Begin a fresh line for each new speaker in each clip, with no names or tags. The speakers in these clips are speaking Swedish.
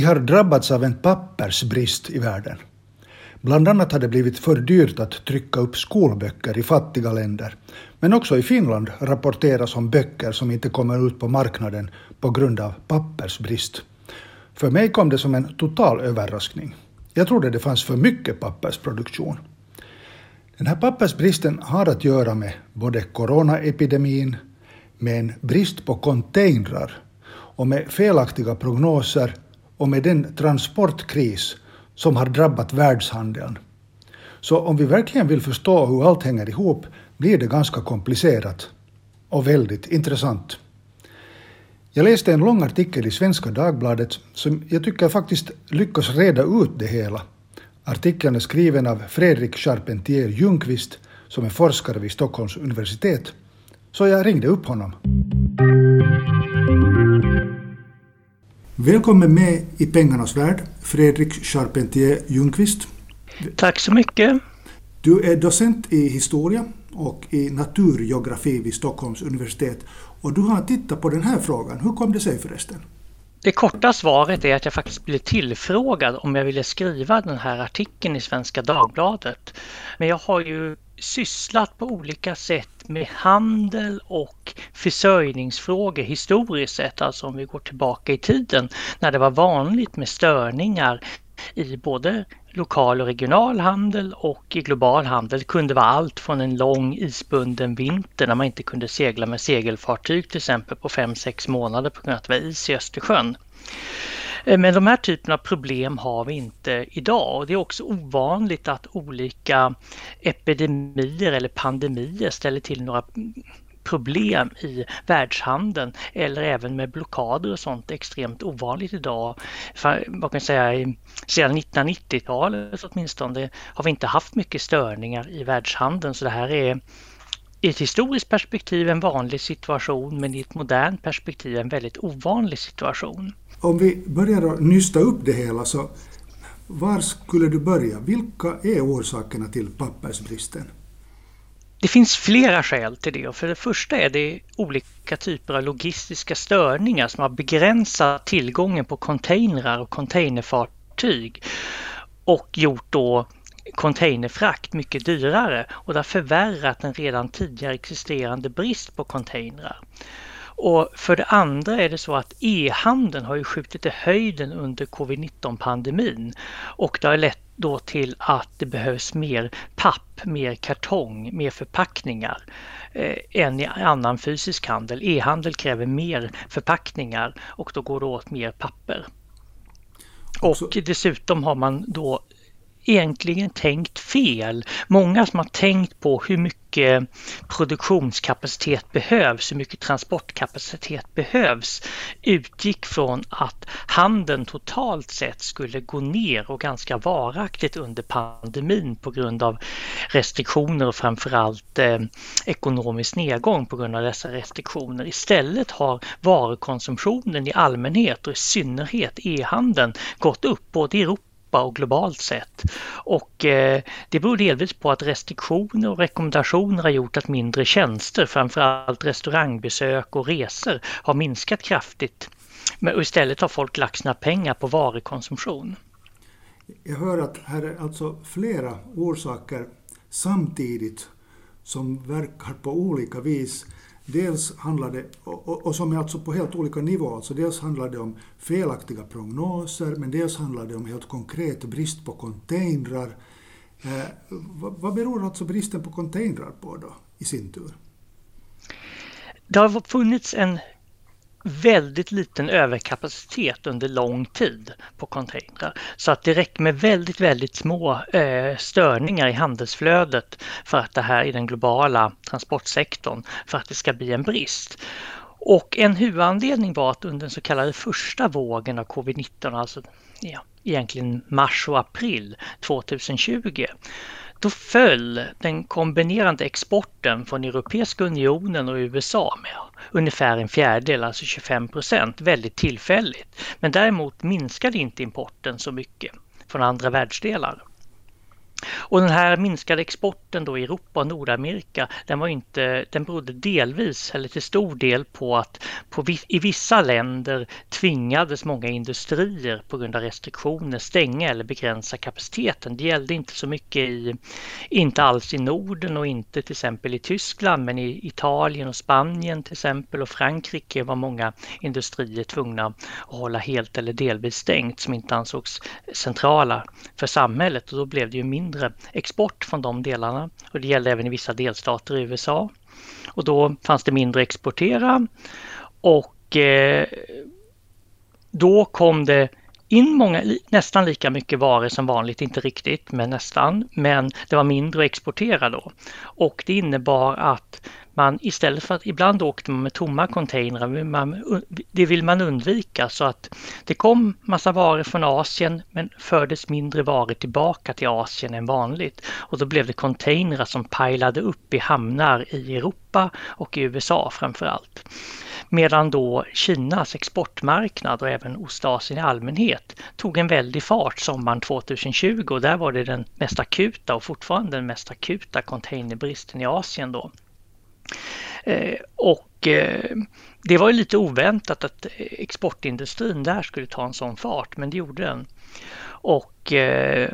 Vi har drabbats av en pappersbrist i världen. Bland annat har det blivit för dyrt att trycka upp skolböcker i fattiga länder. Men också i Finland rapporteras om böcker som inte kommer ut på marknaden på grund av pappersbrist. För mig kom det som en total överraskning. Jag trodde det fanns för mycket pappersproduktion. Den här pappersbristen har att göra med både coronaepidemin, med en brist på containrar och med felaktiga prognoser och med den transportkris som har drabbat världshandeln. Så om vi verkligen vill förstå hur allt hänger ihop blir det ganska komplicerat och väldigt intressant. Jag läste en lång artikel i Svenska Dagbladet som jag tycker faktiskt lyckas reda ut det hela. Artikeln är skriven av Fredrik Charpentier Ljungqvist som är forskare vid Stockholms universitet. Så jag ringde upp honom. Välkommen med i Pengarnas värld, Fredrik Charpentier Ljungqvist.
Tack så mycket.
Du är docent i historia och i naturgeografi vid Stockholms universitet och du har tittat på den här frågan. Hur kom det sig förresten?
Det korta svaret är att jag faktiskt blev tillfrågad om jag ville skriva den här artikeln i Svenska Dagbladet. Men jag har ju sysslat på olika sätt med handel och försörjningsfrågor historiskt sett, alltså om vi går tillbaka i tiden när det var vanligt med störningar i både lokal och regional handel och i global handel. Det kunde vara allt från en lång isbunden vinter när man inte kunde segla med segelfartyg till exempel på 5-6 månader på grund av att det var is i Östersjön. Eh, men de här typerna av problem har vi inte idag och det är också ovanligt att olika epidemier eller pandemier ställer till några problem i världshandeln eller även med blockader och sånt är extremt ovanligt idag. Vad kan jag säga, sedan 1990-talet åtminstone har vi inte haft mycket störningar i världshandeln så det här är i ett historiskt perspektiv en vanlig situation men i ett modernt perspektiv en väldigt ovanlig situation.
Om vi börjar att nysta upp det hela så var skulle du börja? Vilka är orsakerna till pappersbristen?
Det finns flera skäl till det. För det första är det olika typer av logistiska störningar som har begränsat tillgången på containrar och containerfartyg och gjort då containerfrakt mycket dyrare och det har förvärrat en redan tidigare existerande brist på containrar. Och för det andra är det så att e-handeln har ju skjutit i höjden under covid-19 pandemin och det har lett då till att det behövs mer papp, mer kartong, mer förpackningar eh, än i annan fysisk handel. E-handel kräver mer förpackningar och då går det åt mer papper. Och dessutom har man då egentligen tänkt fel. Många som har tänkt på hur mycket produktionskapacitet behövs, hur mycket transportkapacitet behövs, utgick från att handeln totalt sett skulle gå ner och ganska varaktigt under pandemin på grund av restriktioner och framförallt eh, ekonomisk nedgång på grund av dessa restriktioner. Istället har varukonsumtionen i allmänhet och i synnerhet e-handeln gått upp både i Europa Europa och globalt sett. Och eh, det beror delvis på att restriktioner och rekommendationer har gjort att mindre tjänster, framförallt restaurangbesök och resor, har minskat kraftigt. Men istället har folk lagt sina pengar på varukonsumtion.
Jag hör att här är alltså flera orsaker samtidigt som verkar på olika vis Dels handlar det, och, och, som är alltså på helt olika nivåer, alltså dels handlar det om felaktiga prognoser, men dels handlar det om helt konkret brist på containrar. Eh, vad, vad beror alltså bristen på containrar på då, i sin tur?
Det har funnits en väldigt liten överkapacitet under lång tid på containrar. Så att det räcker med väldigt, väldigt små eh, störningar i handelsflödet för att det här i den globala transportsektorn för att det ska bli en brist. Och en huvudanledning var att under den så kallade första vågen av covid-19, alltså ja, egentligen mars och april 2020, då föll den kombinerande exporten från Europeiska unionen och USA med ungefär en fjärdedel, alltså 25 procent, väldigt tillfälligt. Men däremot minskade inte importen så mycket från andra världsdelar. Och den här minskade exporten då i Europa och Nordamerika, den, var inte, den berodde delvis, eller till stor del på att på, i vissa länder tvingades många industrier på grund av restriktioner stänga eller begränsa kapaciteten. Det gällde inte så mycket i, inte alls i Norden och inte till exempel i Tyskland, men i Italien och Spanien till exempel och Frankrike var många industrier tvungna att hålla helt eller delvis stängt som inte ansågs centrala för samhället och då blev det ju mindre mindre export från de delarna och det gällde även i vissa delstater i USA. Och då fanns det mindre exportera och eh, då kom det in många, nästan lika mycket varor som vanligt, inte riktigt men nästan, men det var mindre att exportera då. Och det innebar att man istället för att ibland åkte man med tomma containrar, det vill man undvika så att det kom massa varor från Asien men fördes mindre varor tillbaka till Asien än vanligt och då blev det containrar som pajlade upp i hamnar i Europa och i USA framför allt. Medan då Kinas exportmarknad och även Ostasien i allmänhet tog en väldig fart sommaren 2020 och där var det den mest akuta och fortfarande den mest akuta containerbristen i Asien då. Eh, och eh, det var ju lite oväntat att exportindustrin där skulle ta en sån fart, men det gjorde den. Och eh,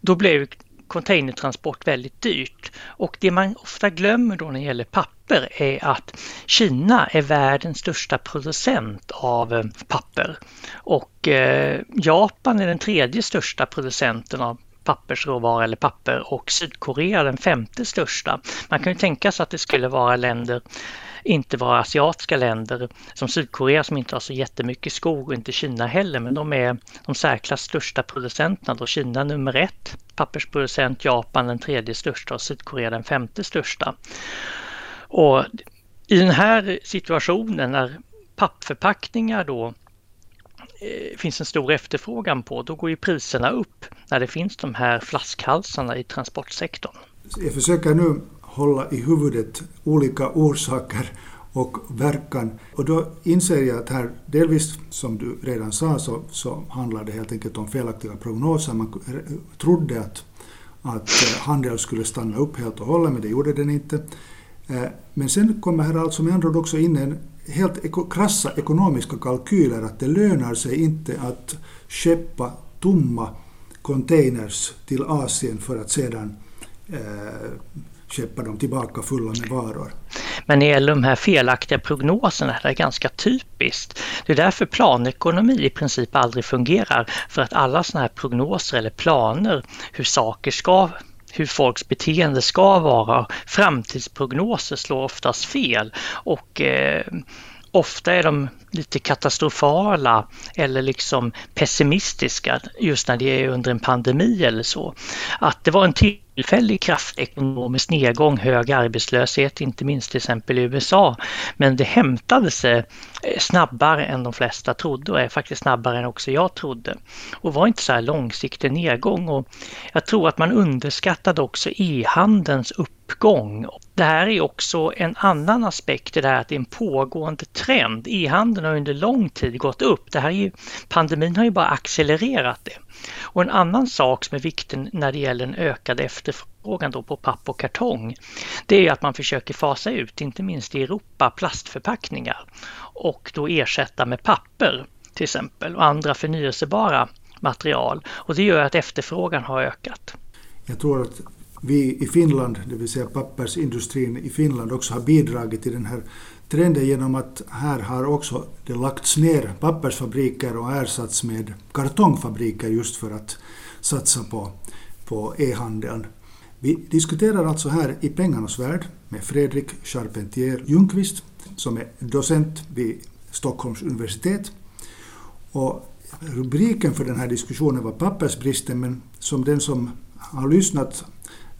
då blev containertransport väldigt dyrt. Och det man ofta glömmer då när det gäller papper är att Kina är världens största producent av eh, papper och eh, Japan är den tredje största producenten av pappersråvara eller papper och Sydkorea den femte största. Man kan ju tänka sig att det skulle vara länder inte vara asiatiska länder som Sydkorea som inte har så jättemycket skog och inte Kina heller men de är de särklass största producenterna då Kina nummer ett pappersproducent, Japan den tredje största och Sydkorea den femte största. Och i den här situationen när pappförpackningar då eh, finns en stor efterfrågan på, då går ju priserna upp när det finns de här flaskhalsarna i transportsektorn.
Jag försöker nu hålla i huvudet olika orsaker och verkan. Och då inser jag att här, delvis som du redan sa, så, så handlar det helt enkelt om felaktiga prognoser. Man trodde att, att eh, handel skulle stanna upp helt och hållet, men det gjorde den inte. Eh, men sen kommer här alltså med andra ord också in en helt krassa ekonomiska kalkyler att det lönar sig inte att skeppa tomma containers till Asien för att sedan eh, köpa dem tillbaka fulla med varor.
Men när det gäller de här felaktiga prognoserna, det är ganska typiskt. Det är därför planekonomi i princip aldrig fungerar. För att alla sådana här prognoser eller planer hur saker ska hur folks beteende ska vara. Framtidsprognoser slår oftast fel och eh, ofta är de lite katastrofala eller liksom pessimistiska just när det är under en pandemi eller så. Att det var en tillfällig kraftekonomisk nedgång, hög arbetslöshet, inte minst till exempel i USA. Men det hämtade sig eh, snabbare än de flesta trodde och är faktiskt snabbare än också jag trodde. Och var inte så här långsiktig nedgång och jag tror att man underskattade också e-handelns uppgång. Det här är också en annan aspekt i det här att det är en pågående trend. E-handeln har under lång tid gått upp. Det här är ju, pandemin har ju bara accelererat det. Och en annan sak som är viktig när det gäller en ökad efterfrågan då på papp och kartong, det är att man försöker fasa ut, inte minst i Europa, plastförpackningar och då ersätta med papper till exempel och andra förnyelsebara material. Och det gör att efterfrågan har ökat.
Jag tror att vi i Finland, det vill säga pappersindustrin i Finland, också har bidragit till den här trenden genom att här har också det lagts ner pappersfabriker och ersatts med kartongfabriker just för att satsa på, på e-handeln. Vi diskuterar alltså här i pengarnas värld med Fredrik Charpentier Ljungqvist som är docent vid Stockholms universitet. Och rubriken för den här diskussionen var pappersbristen men som den som har lyssnat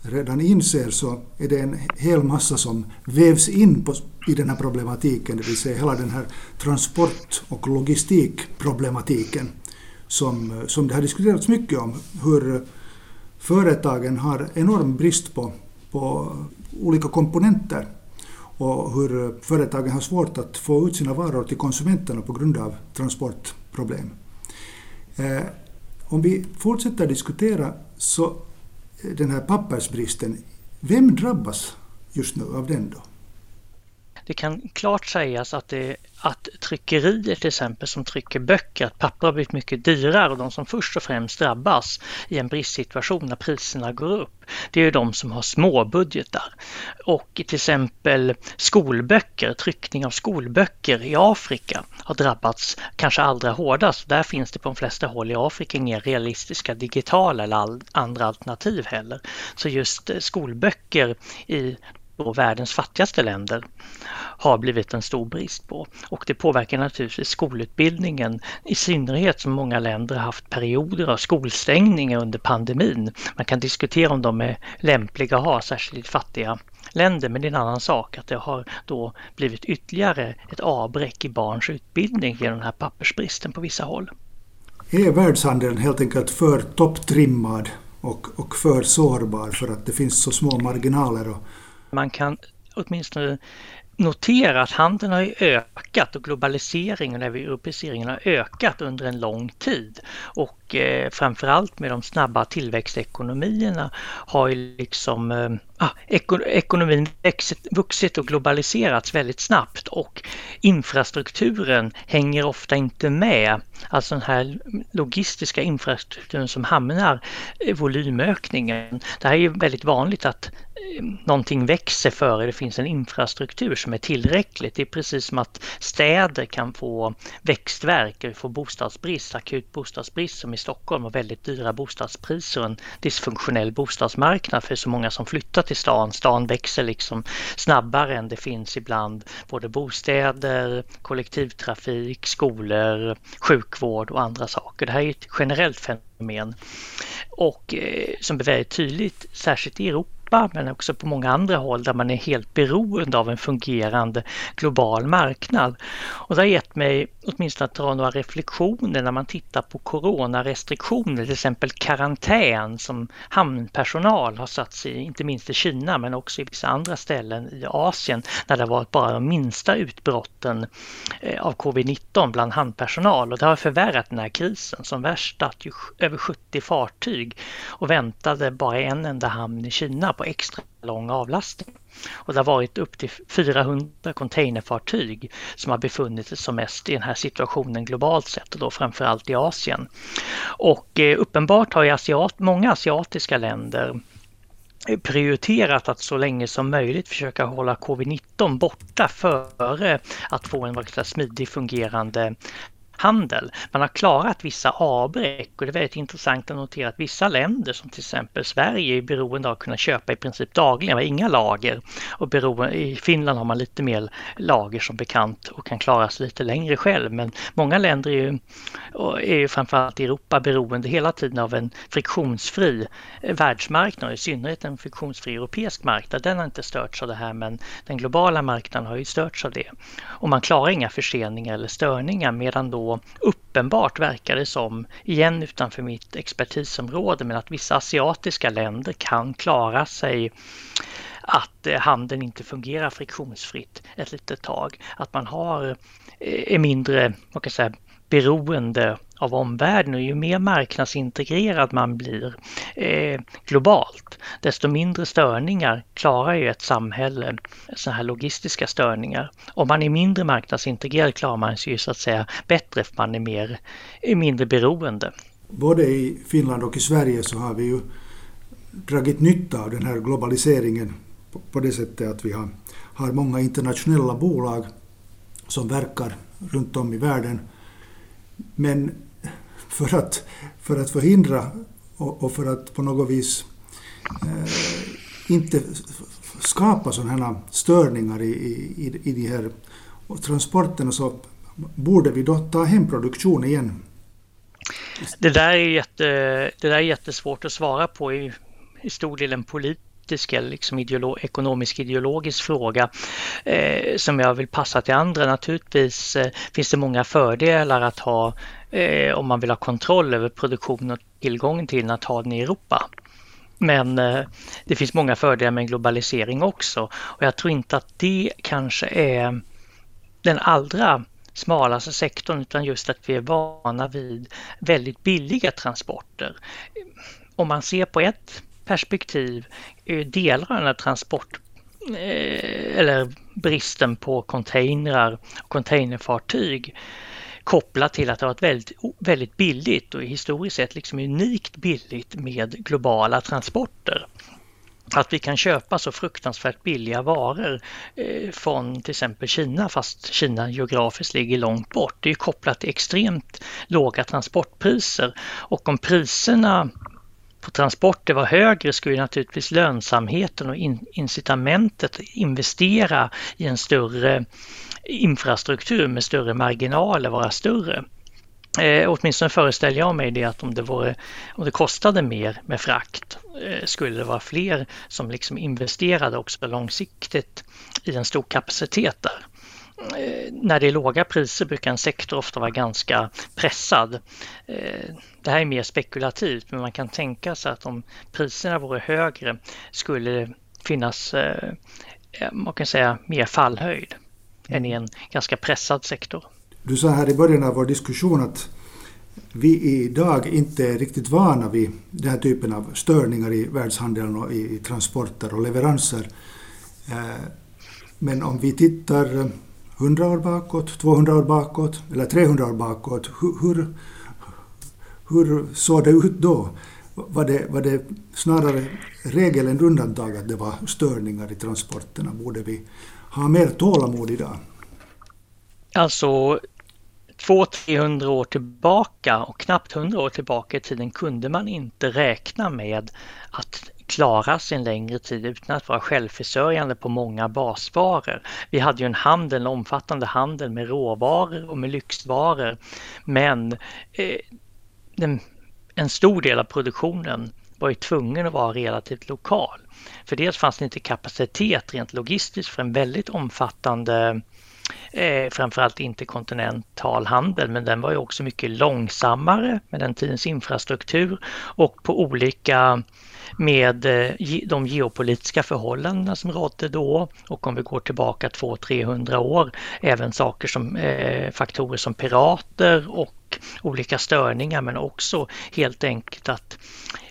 redan inser så är det en hel massa som vävs in på, i den här problematiken, det vill säga hela den här transport och logistikproblematiken som, som det har diskuterats mycket om, hur företagen har enorm brist på, på olika komponenter och hur företagen har svårt att få ut sina varor till konsumenterna på grund av transportproblem. Eh, om vi fortsätter diskutera så den här pappersbristen, vem drabbas just nu av den då?
Det kan klart sägas att, det, att tryckerier till exempel som trycker böcker, att papper har blivit mycket dyrare och de som först och främst drabbas i en bristsituation när priserna går upp, det är de som har små budgetar. Och till exempel skolböcker, tryckning av skolböcker i Afrika har drabbats kanske allra hårdast. Där finns det på de flesta håll i Afrika inga realistiska digitala eller andra alternativ heller. Så just eh, skolböcker i då världens fattigaste länder har blivit en stor brist på. Och det påverkar naturligtvis skolutbildningen i synnerhet som många länder har haft perioder av skolstängningar under pandemin. Man kan diskutera om de är lämpliga att ha, särskilt fattiga länder, men det är en annan sak att det har då blivit ytterligare ett avbräck i barns utbildning genom den här pappersbristen på vissa håll.
Är världshandeln helt enkelt för topptrimmad och, och för sårbar för att det finns så små marginaler och,
man kan åtminstone notera att handeln har ökat och globaliseringen och europeiseringen har ökat under en lång tid. Och eh, framförallt med de snabba tillväxtekonomierna har ju liksom eh, ah, ekon ekonomin växt, vuxit och globaliserats väldigt snabbt och infrastrukturen hänger ofta inte med. Alltså den här logistiska infrastrukturen som hamnar i volymökningen. Det här är ju väldigt vanligt att någonting växer före det finns en infrastruktur som är tillräckligt. Det är precis som att städer kan få växtverk och få bostadsbrist, akut bostadsbrist som i Stockholm och väldigt dyra bostadspriser och en dysfunktionell bostadsmarknad för så många som flyttar till stan. Stan växer liksom snabbare än det finns ibland både bostäder, kollektivtrafik, skolor, sjukvård och andra saker. Det här är ett generellt fenomen och eh, som är väldigt tydligt, särskilt i Europa Europa men också på många andra håll där man är helt beroende av en fungerande global marknad. Och det har gett mig åtminstone att dra några reflektioner när man tittar på coronarestriktioner, till exempel karantän som hamnpersonal har satt sig i, inte minst i Kina men också i vissa andra ställen i Asien när det varit bara de minsta utbrotten eh, av covid-19 bland hamnpersonal och det har förvärrat den här krisen. Som värst att ju över 70 fartyg och väntade bara i en enda hamn i Kina på extra lång avlastning. Och det har varit upp till 400 containerfartyg som har befunnit sig som mest i den här situationen globalt sett och då framförallt i Asien. Och eh, uppenbart har ju asiat, många asiatiska länder eh, prioriterat att så länge som möjligt försöka hålla covid-19 borta före att få en smidig fungerande handel. Man har klarat vissa avbräck och det är väldigt intressant att notera att vissa länder som till exempel Sverige är beroende av att kunna köpa i princip dagligen, har inga lager. Och beroende, I Finland har man lite mer lager som bekant och kan klara sig lite längre själv. Men många länder är ju, är ju framförallt i Europa beroende hela tiden av en friktionsfri eh, världsmarknad, i synnerhet en friktionsfri europeisk marknad. Den har inte störts av det här men den globala marknaden har ju störts av det. Och man klarar inga förseningar eller störningar medan då uppenbart verkar det som, igen utanför mitt expertisområde, men att vissa asiatiska länder kan klara sig att eh, handeln inte fungerar friktionsfritt ett litet tag. Att man har, eh, är mindre, man kan säga, beroende av omvärlden och ju mer marknadsintegrerad man blir eh, globalt, desto mindre störningar klarar ju ett samhälle, sådana här logistiska störningar. Om man är mindre marknadsintegrerad klarar man sig ju så att säga bättre för man är, mer, är mindre beroende.
Både i Finland och i Sverige så har vi ju dragit nytta av den här globaliseringen på, på det sättet att vi har, har många internationella bolag som verkar runt om i världen. Men för att, för att förhindra och, och för att på något vis eh, inte skapa sådana här störningar i, i, i de här transporterna så borde vi då ta hem produktion igen.
Det där är, jätte, det där är jättesvårt att svara på i, i stor del en politisk eller liksom ideolo, ekonomisk ideologisk fråga eh, som jag vill passa till andra. Naturligtvis eh, finns det många fördelar att ha eh, om man vill ha kontroll över produktion och tillgången till den att ha den i Europa. Men eh, det finns många fördelar med globalisering också och jag tror inte att det kanske är den allra smalaste sektorn utan just att vi är vana vid väldigt billiga transporter. Om man ser på ett perspektiv eh, delar av den här transport eh, eller bristen på containrar och containerfartyg kopplat till att det har varit väldigt, väldigt billigt och historiskt sett liksom unikt billigt med globala transporter att vi kan köpa så fruktansvärt billiga varor eh, från till exempel Kina fast Kina geografiskt ligger långt bort. Det är kopplat till extremt låga transportpriser och om priserna på transporter var högre skulle naturligtvis lönsamheten och incitamentet investera i en större infrastruktur med större marginaler vara större. Eh, åtminstone föreställer jag mig det att om det, vore, om det kostade mer med frakt eh, skulle det vara fler som liksom investerade också långsiktigt i en stor kapacitet där. Eh, när det är låga priser brukar en sektor ofta vara ganska pressad. Eh, det här är mer spekulativt men man kan tänka sig att om priserna vore högre skulle det finnas eh, man kan säga, mer fallhöjd än i en ganska pressad sektor.
Du sa här i början av vår diskussion att vi idag inte är riktigt vana vid den här typen av störningar i världshandeln och i transporter och leveranser. Men om vi tittar 100 år bakåt, 200 år bakåt eller 300 år bakåt, hur, hur såg det ut då? Var det, var det snarare regel än undantag att det var störningar i transporterna? Borde vi ha mer tålamod idag?
Alltså 200-300 år tillbaka och knappt 100 år tillbaka i tiden kunde man inte räkna med att klara sig en längre tid utan att vara självförsörjande på många basvaror. Vi hade ju en handel, en omfattande handel med råvaror och med lyxvaror men eh, den, en stor del av produktionen var ju tvungen att vara relativt lokal. För dels fanns det inte kapacitet rent logistiskt för en väldigt omfattande eh, framförallt interkontinental handel men den var ju också mycket långsammare med den tidens infrastruktur och på olika med eh, de geopolitiska förhållandena som rådde då och om vi går tillbaka 200-300 år även saker som eh, faktorer som pirater och olika störningar men också helt enkelt att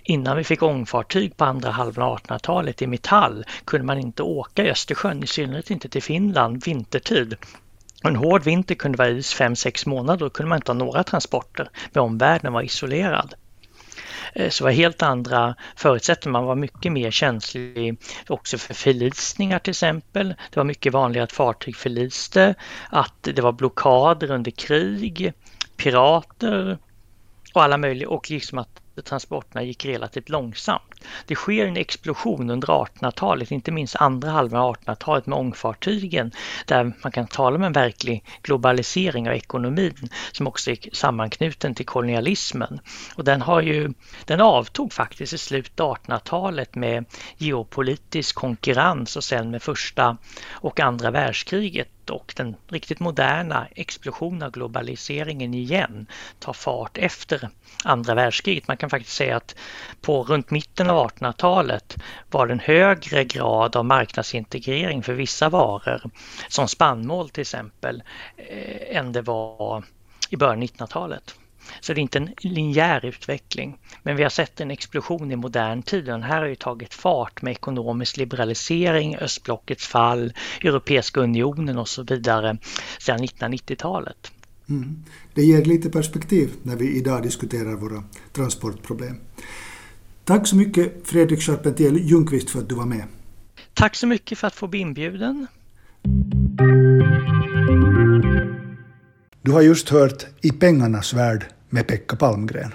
innan vi fick ångfartyg på andra halvan av 1800-talet i metall kunde man inte åka i Östersjön, i synnerhet inte till Finland vintertid. En hård vinter kunde vara is 5-6 månader, då kunde man inte ha några transporter, men omvärlden var isolerad. Eh, så så var helt andra förutsättningar. Man var mycket mer känslig också för förlisningar till exempel. Det var mycket vanligare att fartyg förliste, att det var blockader under krig, pirater och alla möjliga och liksom att transporterna gick relativt långsamt. Det sker en explosion under 1800-talet, inte minst andra halvan av 1800-talet med ångfartygen där man kan tala om en verklig globalisering av ekonomin som också är sammanknuten till kolonialismen. Och den, har ju, den avtog faktiskt i slutet av 1800-talet med geopolitisk konkurrens och sen med första och andra världskriget och den riktigt moderna explosionen av globaliseringen igen tar fart efter andra världskriget. Man kan faktiskt säga att på runt mitten av 1800-talet var det en högre grad av marknadsintegrering för vissa varor, som spannmål till exempel, eh, än det var i början av 1900-talet. Så det är inte en linjär utveckling. Men vi har sett en explosion i modern tid och den här har ju tagit fart med ekonomisk liberalisering, östblockets fall, Europeiska unionen och så vidare sedan 1990-talet.
Mm. Det ger lite perspektiv när vi idag diskuterar våra transportproblem. Tack så mycket Fredrik Charpentier Ljungqvist för att du var med.
Tack så mycket för att få bli inbjuden.
Du har just hört I pengarnas värld med Pekka Palmgren.